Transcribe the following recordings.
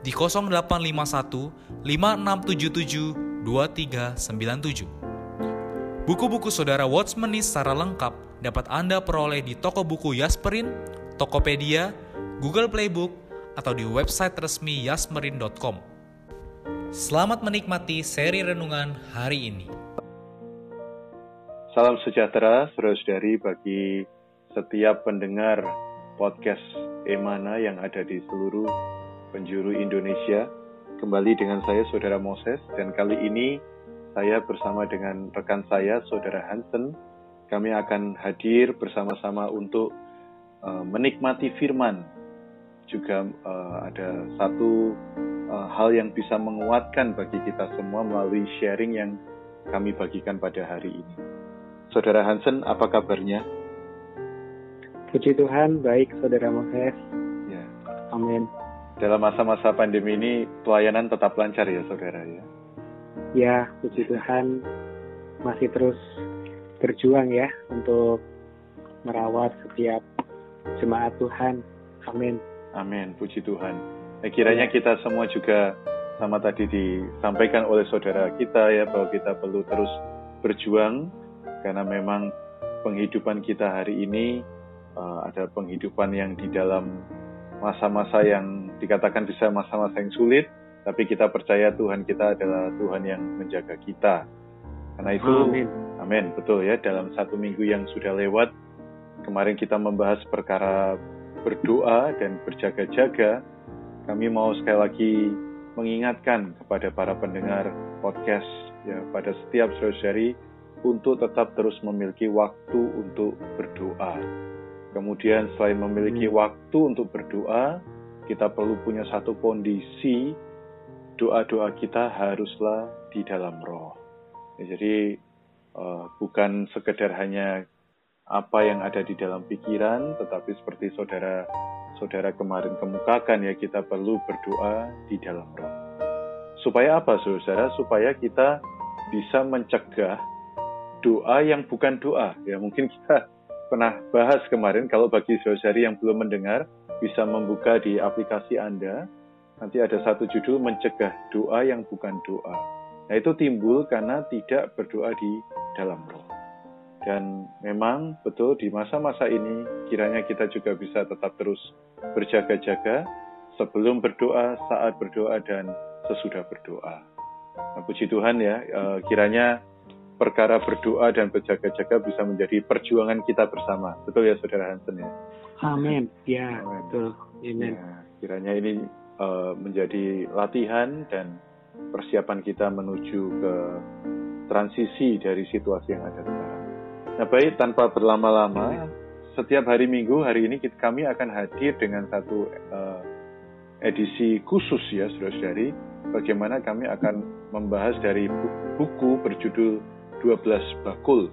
di 0851 5677 2397. Buku-buku saudara Watchmeni secara lengkap dapat Anda peroleh di toko buku Yasmerin, Tokopedia, Google Playbook, atau di website resmi yasmerin.com. Selamat menikmati seri renungan hari ini. Salam sejahtera, saudara-saudari bagi setiap pendengar podcast Emana yang ada di seluruh penjuru Indonesia. Kembali dengan saya Saudara Moses dan kali ini saya bersama dengan rekan saya Saudara Hansen. Kami akan hadir bersama-sama untuk uh, menikmati firman. Juga uh, ada satu uh, hal yang bisa menguatkan bagi kita semua melalui sharing yang kami bagikan pada hari ini. Saudara Hansen, apa kabarnya? Puji Tuhan, baik Saudara Moses. Ya. Amin dalam masa-masa pandemi ini pelayanan tetap lancar ya saudara ya? Ya, puji Tuhan masih terus berjuang ya untuk merawat setiap jemaat Tuhan. Amin. Amin, puji Tuhan. Nah, kiranya ya. kita semua juga sama tadi disampaikan oleh saudara kita ya bahwa kita perlu terus berjuang karena memang penghidupan kita hari ini uh, ada penghidupan yang di dalam masa-masa yang dikatakan bisa masa-masa yang sulit, tapi kita percaya Tuhan kita adalah Tuhan yang menjaga kita. Karena itu, amin. amin, betul ya. Dalam satu minggu yang sudah lewat, kemarin kita membahas perkara berdoa dan berjaga-jaga. Kami mau sekali lagi mengingatkan kepada para pendengar podcast ya pada setiap saudari untuk tetap terus memiliki waktu untuk berdoa Kemudian selain memiliki hmm. waktu untuk berdoa, kita perlu punya satu kondisi doa-doa kita haruslah di dalam roh. Ya, jadi uh, bukan sekedar hanya apa yang ada di dalam pikiran, tetapi seperti saudara saudara kemarin kemukakan ya kita perlu berdoa di dalam roh. Supaya apa saudara? Supaya kita bisa mencegah doa yang bukan doa. Ya mungkin kita pernah bahas kemarin, kalau bagi saudari yang belum mendengar, bisa membuka di aplikasi Anda. Nanti ada satu judul mencegah doa yang bukan doa. Nah itu timbul karena tidak berdoa di dalam roh. Dan memang betul di masa-masa ini kiranya kita juga bisa tetap terus berjaga-jaga sebelum berdoa, saat berdoa, dan sesudah berdoa. Nah, puji Tuhan ya, eh, kiranya perkara berdoa dan berjaga-jaga bisa menjadi perjuangan kita bersama. Betul ya Saudara Hansen ya? Amin. Ya, Amen. betul. Amin. Ya, kiranya ini uh, menjadi latihan dan persiapan kita menuju ke transisi dari situasi yang ada sekarang. Nah baik, tanpa berlama-lama, setiap hari Minggu, hari ini kita, kami akan hadir dengan satu uh, edisi khusus ya, saudara-saudari, bagaimana kami akan membahas dari buku berjudul 12 bakul.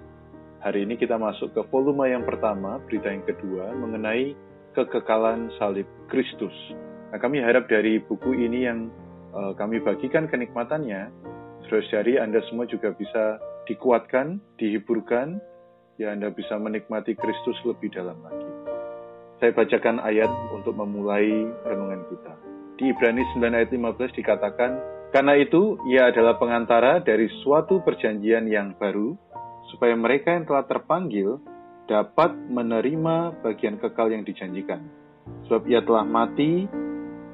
Hari ini kita masuk ke volume yang pertama, berita yang kedua, mengenai kekekalan salib Kristus. Nah, kami harap dari buku ini yang uh, kami bagikan kenikmatannya, saudari Anda semua juga bisa dikuatkan, dihiburkan, ya Anda bisa menikmati Kristus lebih dalam lagi. Saya bacakan ayat untuk memulai renungan kita. Di Ibrani 9 ayat 15 dikatakan, karena itu, ia adalah pengantara dari suatu perjanjian yang baru, supaya mereka yang telah terpanggil dapat menerima bagian kekal yang dijanjikan. Sebab ia telah mati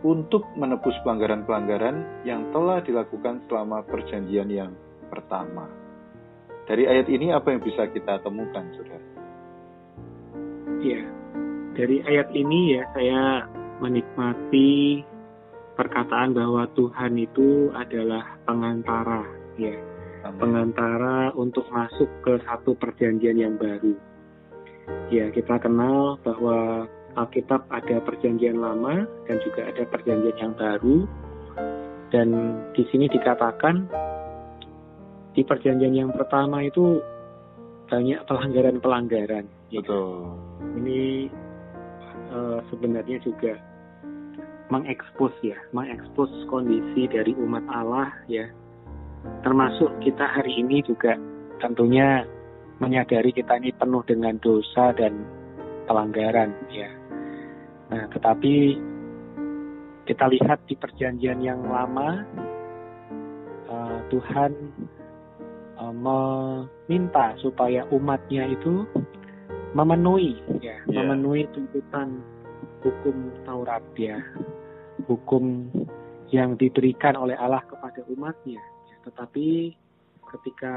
untuk menebus pelanggaran-pelanggaran yang telah dilakukan selama perjanjian yang pertama. Dari ayat ini apa yang bisa kita temukan, saudara? Ya, dari ayat ini ya saya menikmati perkataan bahwa Tuhan itu adalah pengantara, ya, Amin. pengantara untuk masuk ke satu perjanjian yang baru. Ya, kita kenal bahwa Alkitab ada perjanjian lama dan juga ada perjanjian yang baru. Dan di sini dikatakan di perjanjian yang pertama itu banyak pelanggaran-pelanggaran. Gitu. Ini uh, sebenarnya juga mengekspos ya, mengekspos kondisi dari umat Allah ya. Termasuk kita hari ini juga tentunya menyadari kita ini penuh dengan dosa dan pelanggaran ya. Nah, tetapi kita lihat di perjanjian yang lama uh, Tuhan uh, meminta supaya umatnya itu memenuhi ya, yeah. memenuhi tuntutan hukum Taurat ya, hukum yang diberikan oleh Allah kepada umatnya. Ya, tetapi ketika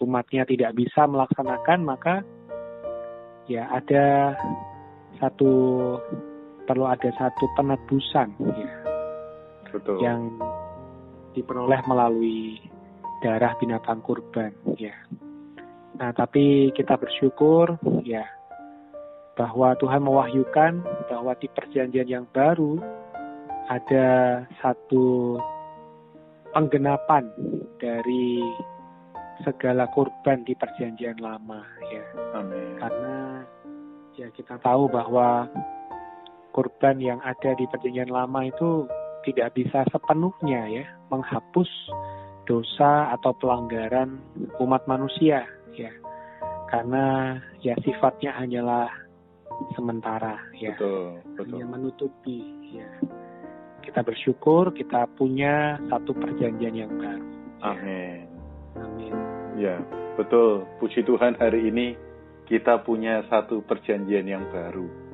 umatnya tidak bisa melaksanakan maka ya ada satu perlu ada satu penebusan ya Betul. yang diperoleh melalui darah binatang kurban ya. Nah, tapi kita bersyukur ya bahwa Tuhan mewahyukan bahwa di perjanjian yang baru ada satu penggenapan dari segala kurban di perjanjian lama ya. Amin. Karena ya kita tahu bahwa kurban yang ada di perjanjian lama itu tidak bisa sepenuhnya ya menghapus dosa atau pelanggaran umat manusia ya karena ya sifatnya hanyalah sementara ya betul, betul. hanya menutupi ya kita bersyukur kita punya satu perjanjian yang baru amin ya. amin ya betul puji Tuhan hari ini kita punya satu perjanjian yang baru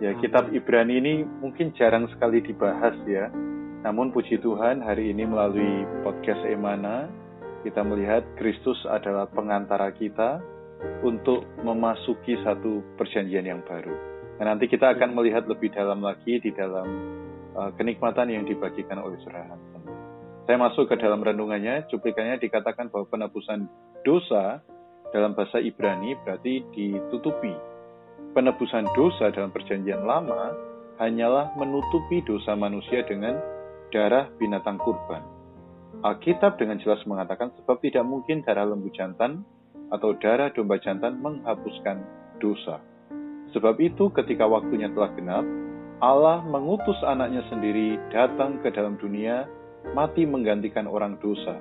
Ya, kitab Ibrani ini mungkin jarang sekali dibahas ya. Namun puji Tuhan hari ini melalui podcast Emana kita melihat Kristus adalah pengantara kita untuk memasuki satu perjanjian yang baru. Dan nanti kita akan melihat lebih dalam lagi di dalam uh, kenikmatan yang dibagikan oleh Hansen. Saya masuk ke dalam renungannya, cuplikannya dikatakan bahwa penebusan dosa dalam bahasa Ibrani berarti ditutupi penebusan dosa dalam perjanjian lama hanyalah menutupi dosa manusia dengan darah binatang kurban. Alkitab dengan jelas mengatakan sebab tidak mungkin darah lembu jantan atau darah domba jantan menghapuskan dosa. Sebab itu ketika waktunya telah genap, Allah mengutus anaknya sendiri datang ke dalam dunia, mati menggantikan orang dosa.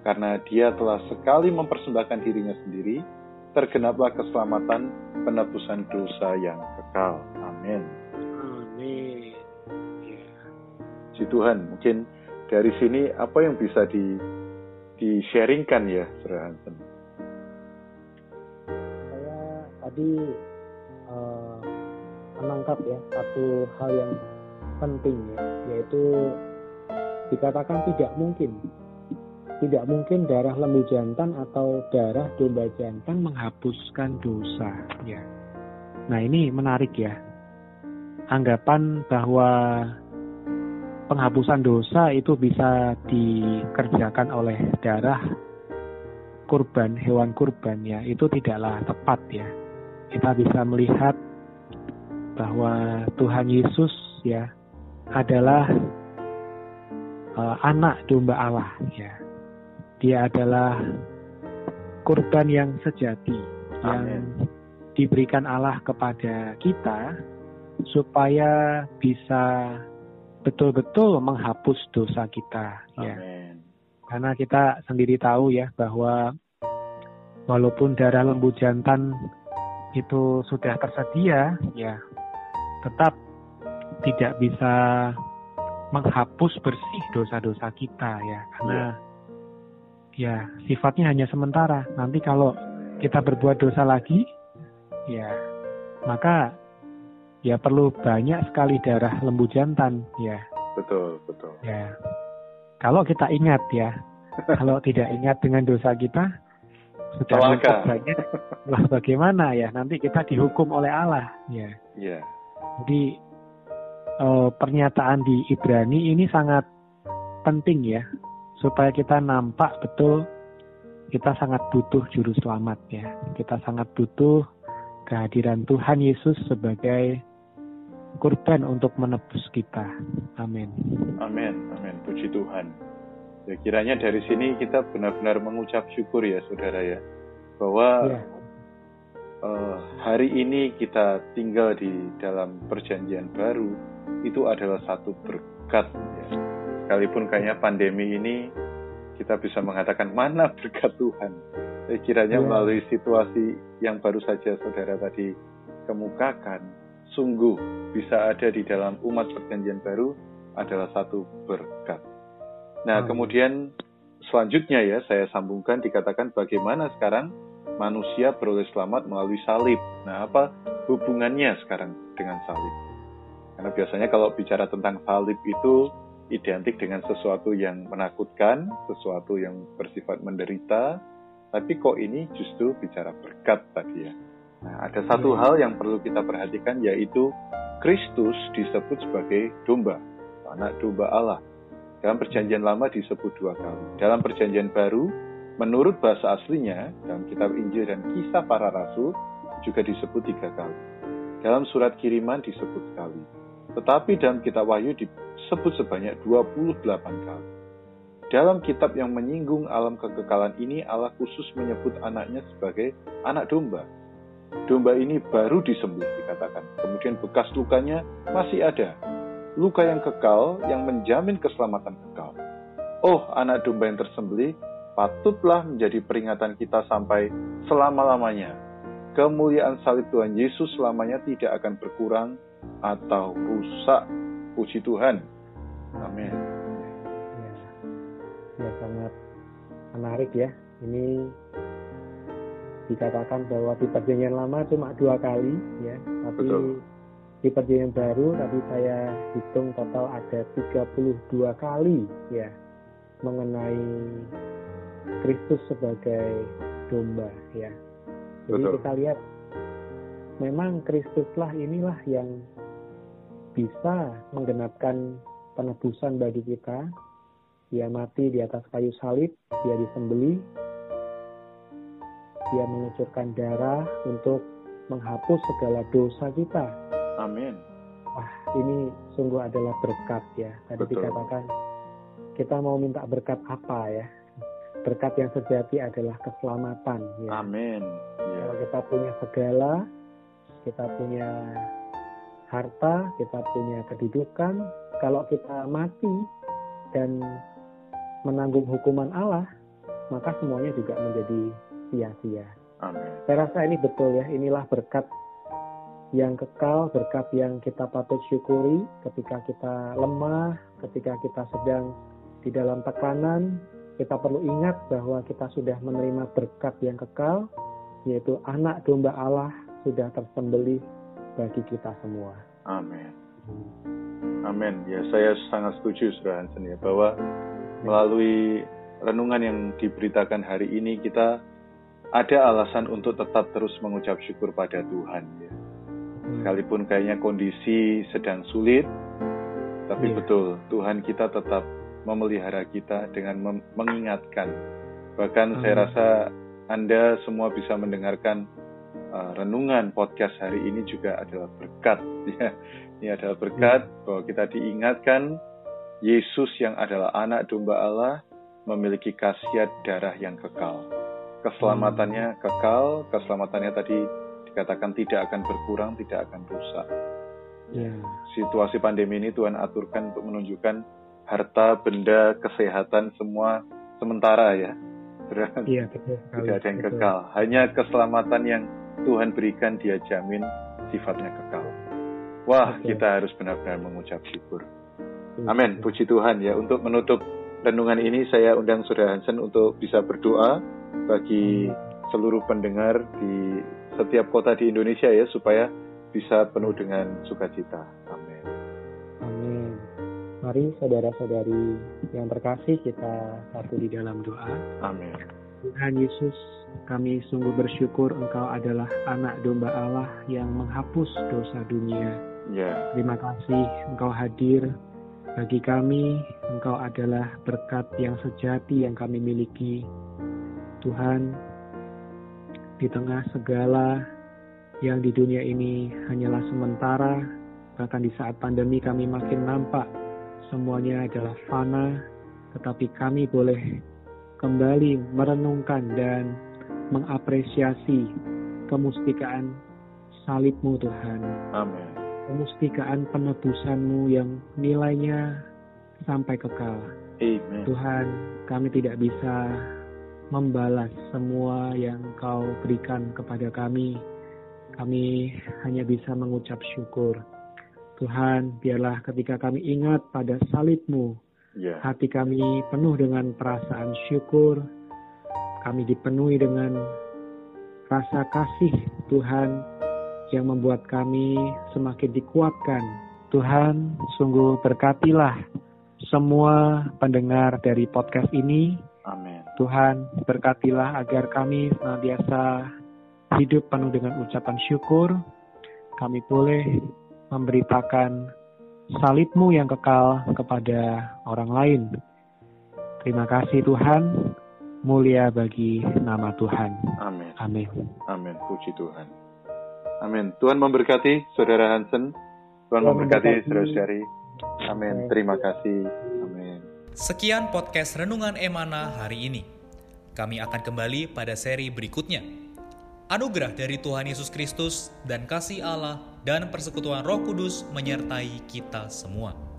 Karena dia telah sekali mempersembahkan dirinya sendiri, tergenaplah keselamatan penebusan dosa yang kekal. Amin. Amin. Ya. Si Tuhan, mungkin dari sini apa yang bisa di di sharingkan ya, Saudara Hansen? Saya tadi uh, menangkap ya satu hal yang penting ya, yaitu dikatakan tidak mungkin tidak mungkin darah lembu jantan atau darah domba jantan menghapuskan dosa ya. Nah, ini menarik ya. Anggapan bahwa penghapusan dosa itu bisa dikerjakan oleh darah kurban, hewan kurban ya, itu tidaklah tepat ya. Kita bisa melihat bahwa Tuhan Yesus ya adalah uh, anak domba Allah ya dia adalah kurban yang sejati Amen. yang diberikan Allah kepada kita supaya bisa betul-betul menghapus dosa kita ya. Karena kita sendiri tahu ya bahwa walaupun darah lembu jantan itu sudah tersedia ya tetap tidak bisa menghapus bersih dosa-dosa kita ya karena ya ya sifatnya hanya sementara. Nanti kalau kita berbuat dosa lagi, ya maka ya perlu banyak sekali darah lembu jantan ya betul, betul. Ya. Kalau kita ingat ya, kalau tidak ingat dengan dosa kita, sudah banyak, lah bagaimana ya? Nanti kita dihukum oleh Allah. Ya. Iya, Jadi eh, pernyataan di Ibrani ini sangat penting ya, supaya kita nampak betul kita sangat butuh juru selamat ya. Kita sangat butuh kehadiran Tuhan Yesus sebagai kurban untuk menebus kita. Amin. amin, amin. Puji Tuhan. Ya, kiranya dari sini kita benar-benar mengucap syukur ya, saudara ya, bahwa Ya. Eh, hari ini kita tinggal di dalam perjanjian baru itu adalah satu berkat ya. sekalipun kayaknya pandemi ini kita bisa mengatakan mana berkat Tuhan Eh, kiranya Ya. melalui situasi yang baru saja saudara tadi kemukakan sungguh bisa ada di dalam umat perjanjian baru adalah satu berkat nah Amin. kemudian selanjutnya ya saya sambungkan dikatakan bagaimana sekarang manusia beroleh selamat melalui salib. Nah, apa hubungannya sekarang dengan salib? Karena biasanya kalau bicara tentang salib itu identik dengan sesuatu yang menakutkan, sesuatu yang bersifat menderita, tapi kok ini justru bicara berkat tadi ya. Nah, ada satu Hmm. hal yang perlu kita perhatikan yaitu Kristus disebut sebagai domba, anak domba Allah. Dalam perjanjian lama disebut dua kali. Dalam perjanjian baru Menurut bahasa aslinya, dalam kitab Injil dan kisah para rasul juga disebut tiga kali. Dalam surat kiriman disebut sekali. Tetapi dalam kitab Wahyu disebut sebanyak 28 kali. Dalam kitab yang menyinggung alam kekekalan ini, Allah khusus menyebut anaknya sebagai anak domba. Domba ini baru disembelih dikatakan. Kemudian bekas lukanya masih ada. Luka yang kekal yang menjamin keselamatan kekal. Oh, anak domba yang tersembelih patutlah menjadi peringatan kita sampai selama-lamanya. Kemuliaan salib Tuhan Yesus selamanya tidak akan berkurang atau rusak. Puji Tuhan. Amin. Ya, ya sangat menarik ya. Ini dikatakan bahwa di perjanjian lama cuma dua kali ya, tapi Betul. di perjanjian baru tadi saya hitung total ada 32 kali ya mengenai Kristus sebagai domba ya. Jadi Betul. kita lihat memang Kristuslah inilah yang bisa menggenapkan penebusan bagi kita. Dia mati di atas kayu salib, dia disembelih, dia mengucurkan darah untuk menghapus segala dosa kita. Amin. Wah, ini sungguh adalah berkat ya. Tadi Betul. dikatakan kita mau minta berkat apa ya? Berkat yang sejati adalah keselamatan ya. Amin. Ya. Kalau kita punya segala, kita punya harta, kita punya kedudukan, kalau kita mati dan menanggung hukuman Allah, maka semuanya juga menjadi sia-sia. Amin. Saya rasa ini betul ya, inilah berkat yang kekal, berkat yang kita patut syukuri ketika kita lemah, ketika kita sedang di dalam tekanan, kita perlu ingat bahwa kita sudah menerima berkat yang kekal, yaitu anak domba Allah sudah tersembelih bagi kita semua. Amin. Amin. Ya, saya sangat setuju, Saudara Hansen ya, bahwa melalui renungan yang diberitakan hari ini kita ada alasan untuk tetap terus mengucap syukur pada Tuhan. Ya. Sekalipun kayaknya kondisi sedang sulit, tapi Iya. betul Tuhan kita tetap memelihara kita dengan mem- mengingatkan. Bahkan saya Amin. rasa Anda semua bisa mendengarkan uh, renungan podcast hari ini juga adalah berkat. Ya. Ini adalah berkat bahwa kita diingatkan Yesus yang adalah anak domba Allah memiliki khasiat darah yang kekal. Keselamatannya kekal, keselamatannya tadi dikatakan tidak akan berkurang, tidak akan rusak. Ya, Situasi pandemi ini Tuhan aturkan untuk menunjukkan harta, benda, kesehatan semua sementara ya. Saudara, iya betul. Tidak ada yang betul. kekal. Hanya keselamatan yang Tuhan berikan dia jamin sifatnya kekal. Wah, Betul. kita harus benar-benar mengucap syukur. Iya, Amin. Puji Tuhan ya. Untuk menutup renungan ini saya undang Saudara Hansen untuk bisa berdoa bagi seluruh pendengar di setiap kota di Indonesia ya supaya bisa penuh dengan sukacita. Amin. Mari saudara-saudari yang terkasih kita satu di dalam doa. Amin. Tuhan Yesus, kami sungguh bersyukur Engkau adalah anak domba Allah yang menghapus dosa dunia. Ya, Terima kasih Engkau hadir bagi kami. Engkau adalah berkat yang sejati yang kami miliki. Tuhan, di tengah segala yang di dunia ini hanyalah sementara, bahkan di saat pandemi kami makin nampak semuanya adalah fana, tetapi kami boleh kembali merenungkan dan mengapresiasi kemustikaan salibmu Tuhan amin. kemustikaan penebusanmu yang nilainya sampai kekal. Amin. Tuhan, kami tidak bisa membalas semua yang Kau berikan kepada kami. Kami hanya bisa mengucap syukur. Tuhan, biarlah ketika kami ingat pada salibmu, Ya, hati kami penuh dengan perasaan syukur. Kami dipenuhi dengan rasa kasih Tuhan yang membuat kami semakin dikuatkan. Tuhan, sungguh berkatilah semua pendengar dari podcast ini. amin. Tuhan, berkatilah agar kami senantiasa hidup penuh dengan ucapan syukur. Kami boleh memberitakan salibmu yang kekal kepada orang lain. Terima kasih Tuhan, mulia bagi nama Tuhan. Amin. Amin. Amin. Puji Tuhan. Amin. Tuhan memberkati Saudara Hansen. Tuhan Tuhan memberkati memberkati. Saudara-saudari. Amin. Terima kasih. Amin. Sekian podcast Renungan Emana hari ini. Kami akan kembali pada seri berikutnya. Anugerah dari Tuhan Yesus Kristus dan kasih Allah dan persekutuan Roh Kudus menyertai kita semua.